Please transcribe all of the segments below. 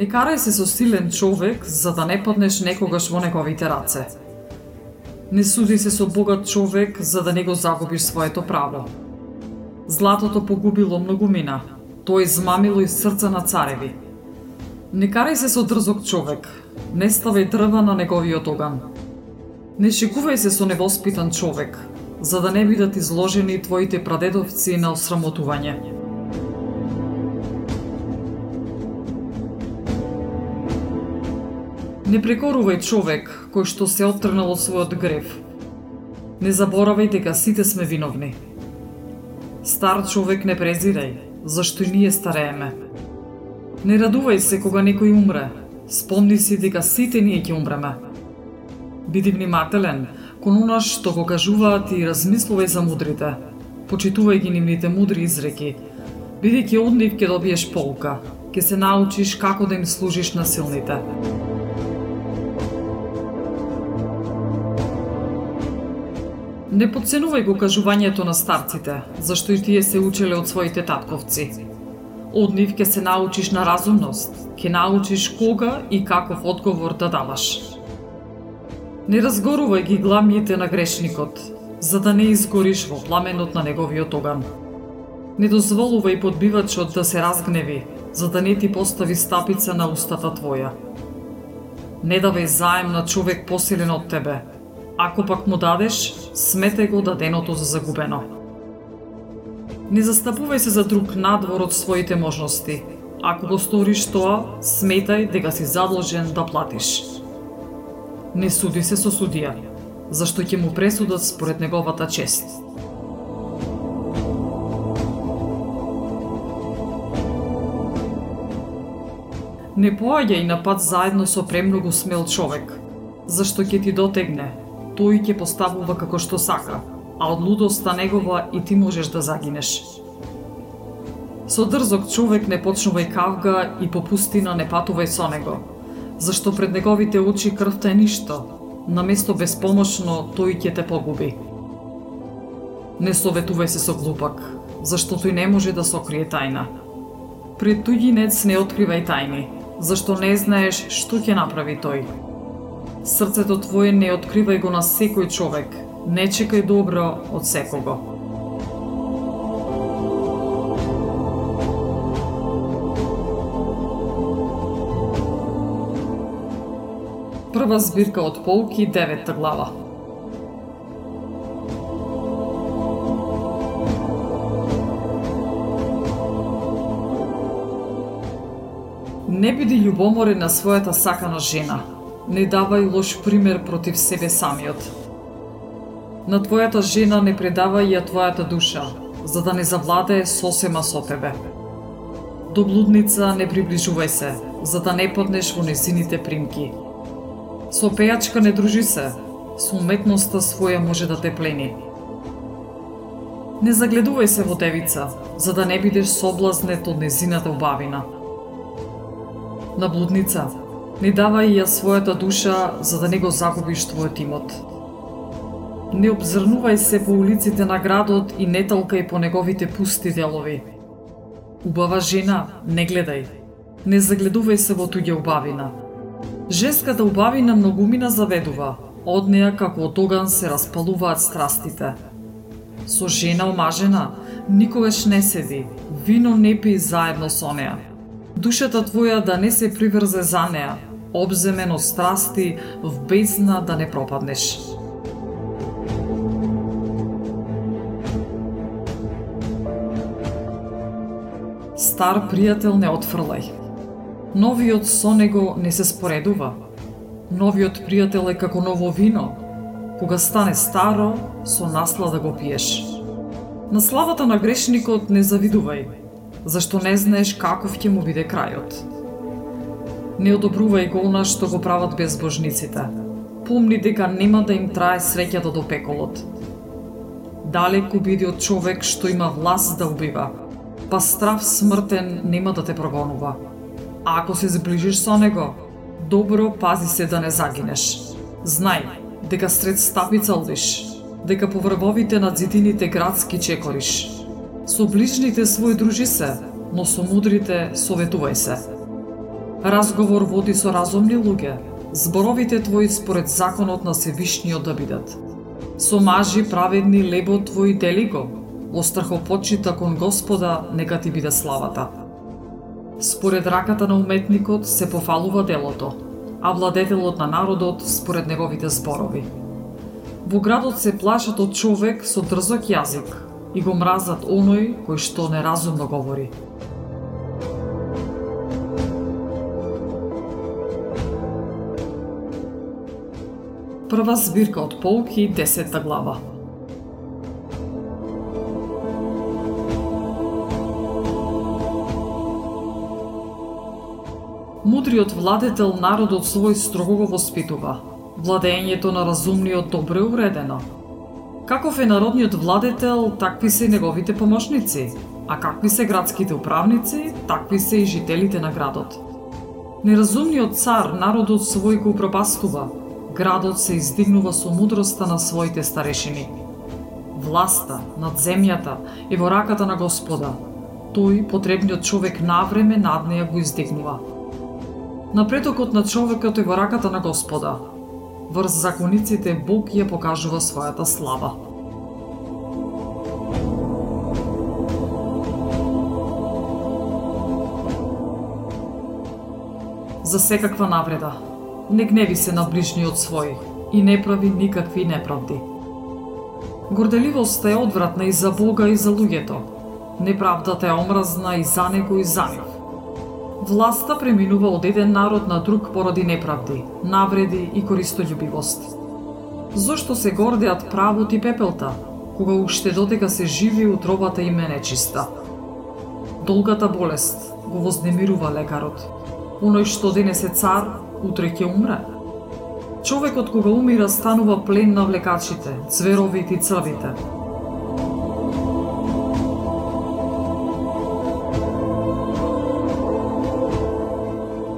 Не карај се со силен човек за да не паднеш некогаш во неговите раце. Не суди се со богат човек за да не го загубиш своето право. Златото погубило многу мина. тој измамило и срца на цареви. Не карај се со дрзок човек, не ставај дрва на неговиот оган. Не шикувај се со невоспитан човек, за да не бидат изложени твоите прадедовци на осрамотување. Не прекорувај човек кој што се оттрнал од својот грев. Не заборавај дека сите сме виновни. Стар човек не презирај, зашто и ние старееме. Не радувај се кога некој умре, спомни си дека сите ние ќе умреме. Биди внимателен кон она што го кажуваат и размислувај за мудрите. Почитувај ги нивните мудри изреки, бидејќи од нив ќе добиеш полка, ќе се научиш како да им служиш на силните. Не подценувај го кажувањето на старците, зашто и тие се учеле од своите татковци. Од нив ќе се научиш на разумност, ќе научиш кога и каков одговор да даваш. Не разгорувај ги гламите на грешникот, за да не изгориш во пламенот на неговиот оган. Не дозволувај подбивачот да се разгневи, за да не ти постави стапица на устата твоја. Не давај заем на човек посилен од тебе, Ако пак му дадеш, сметај го даденото за загубено. Не застапувај се за друг надвор од своите можности. Ако го сториш тоа, сметај дека си задолжен да платиш. Не суди се со судија, зашто ќе му пресудат според неговата чест. Не поаѓај на пат заедно со премногу смел човек, зашто ќе ти дотегне, тој ќе поставува како што сака, а од лудоста негова и ти можеш да загинеш. Со дрзок човек не почнувај кавга и по пустина не патувај со него, зашто пред неговите очи крвта е ништо, наместо безпомошно тој ќе те погуби. Не советувај се со глупак, зашто тој не може да сокрие тајна. Пред туѓинец не откривај тајни, зашто не знаеш што ќе направи тој. Срцето твое не откривај го на секој човек, не чекај добро од секого. Прва збирка од полки, девета глава. Не биди љубоморен на својата сакана жена, не давај лош пример против себе самиот. На твојата жена не предавај ја твојата душа, за да не завладее сосема со тебе. До блудница не приближувај се, за да не поднеш во незините примки. Со пејачка не дружи се, со уметноста своја може да те плени. Не загледувај се во девица, за да не бидеш соблазнет од незината убавина. На блудница Не давај ја својата душа за да не го загубиш твојот имот. Не обзрнувај се по улиците на градот и не талкај по неговите пусти делови. Убава жена, не гледај. Не загледувај се во туѓа убавина. Женската да убавина многумина заведува, од неа како од оган се распалуваат страстите. Со жена омажена, никогаш не седи, вино не пи заедно со неа. Душата твоја да не се приврзе за неа, обземен од страсти, в бездна да не пропаднеш. Стар пријател не отфрлај. Новиот со него не се споредува. Новиот пријател е како ново вино. Кога стане старо, со наслада го пиеш. На славата на грешникот не завидувај, зашто не знаеш каков ќе му биде крајот Не одобрувај го она што го прават безбожниците. Помни дека нема да им трае среќата до пеколот. Далеку биди од човек што има власт да убива, па страв смртен нема да те прогонува. А ако се зближиш со него, добро пази се да не загинеш. Знај дека сред стапица одиш, дека по врвовите на зидините градски чекориш. Со ближните свој дружи се, но со мудрите советувај се. Разговор води со разумни луѓе, зборовите твои според законот на Севишниот да бидат. Со мажи праведни лебо твои дели го, острахопочита кон Господа нека ти биде славата. Според раката на уметникот се пофалува делото, а владетелот на народот според неговите зборови. Во градот се плашат од човек со дрзок јазик и го мразат оној кој што неразумно говори. Прва збирка од полки, 10 глава. Мудриот владетел народот свој строго го воспитува. Владењето на разумниот добро уредено. Каков е народниот владетел, такви се и неговите помошници, а какви се градските управници, такви се и жителите на градот. Неразумниот цар народот свој го упропастува, градот се издигнува со мудроста на своите старешини. Власта над земјата е во раката на Господа. Тој, потребниот човек навреме над неја го издигнува. Напретокот на човекот е во раката на Господа. Врз закониците Бог ја покажува својата слава. За секаква навреда, не гневи се на ближниот свој и не прави никакви неправди. Горделивоста е одвратна и за Бога и за луѓето. Неправдата е омразна и за него и за нив. Власта преминува од еден народ на друг поради неправди, навреди и користољубивост. Зошто се гордеат правот и пепелта, кога уште додека се живи утробата им е нечиста? Долгата болест го вознемирува лекарот. Оној што денес е цар, утре ќе умре. Човекот кога умира станува плен на влекачите, цверовите и црвите.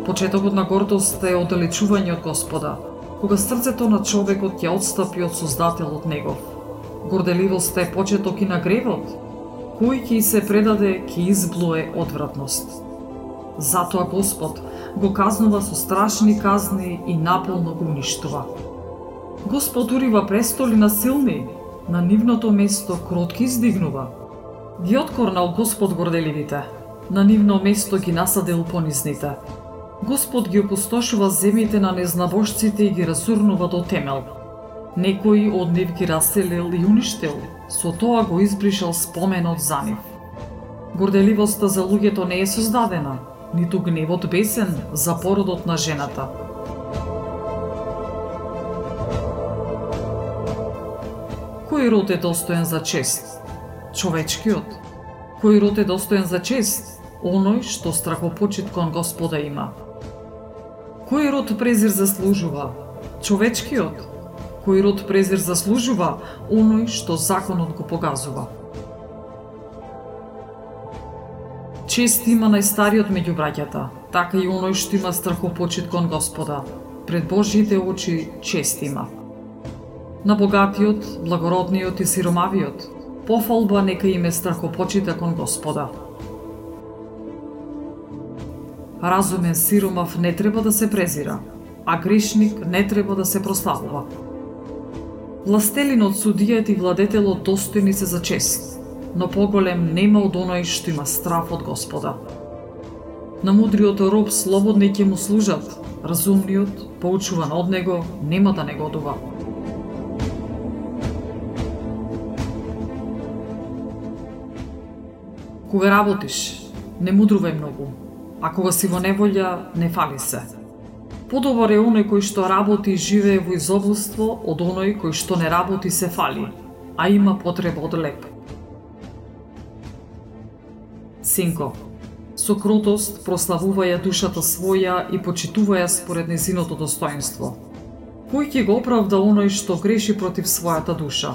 Почетокот на гордост е оддалечување од Господа, кога срцето на човекот ќе отстапи од Создателот негов. Горделивост е почеток и на гревот, кој ќе се предаде ќе изблуе одвратност. Затоа Господ го казнува со страшни казни и наполно го уништува. Господ урива престоли на силни, на нивното место кротки издигнува. Ги откорнал Господ горделивите, на нивно место ги насадил понизните. Господ ги опустошува земите на незнабошците и ги разурнува до темел. Некои од нив ги раселил и уништил, со тоа го избришал споменот за нив. Горделивоста за луѓето не е создадена, ниту гневот бесен за породот на жената. Кој род е достоен за чест? Човечкиот. Кој род е достоен за чест? Оној што страхопочит кон Господа има. Кој род презир заслужува? Човечкиот. Кој род презир заслужува? Оној што законот го погазува. Чест има најстариот меѓу браќата, така и оној што има страхопочит кон Господа. Пред Божите очи чест има. На богатиот, благородниот и сиромавиот, пофалба нека име страхопочита кон Господа. Разумен сиромав не треба да се презира, а грешник не треба да се прославува. Властелинот, судијат и владетелот достојни се за чест, но поголем нема од оној што има страф од Господа. На мудриот роб слободни ќе му служат, разумниот, поучуван од него, нема да не годува. Кога работиш, не мудрувај многу, а кога си во неволја, не фали се. Подобар е оној кој што работи и живее во изобилство од оној кој што не работи се фали, а има потреба од леп. Синко, Со кротост прославуваја душата своја и почитуваја според незиното достоинство. Кој ќе го оправда оној што греши против својата душа?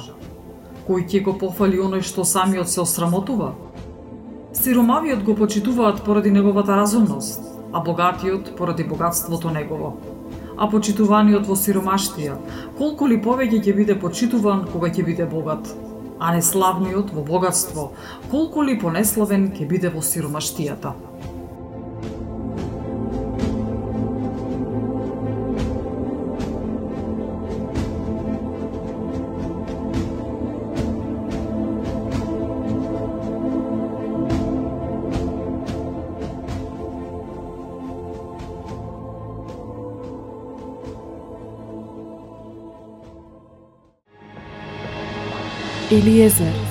Кој ќе го пофали оној што самиот се осрамотува? Сиромавиот го почитуваат поради неговата разумност, а богатиот поради богатството негово. А почитуваниот во сиромаштија, колку ли повеќе ќе биде почитуван кога ќе биде богат? А неславниот во богатство, колку ли понеславен ќе биде во сиромаштијата? Елиезер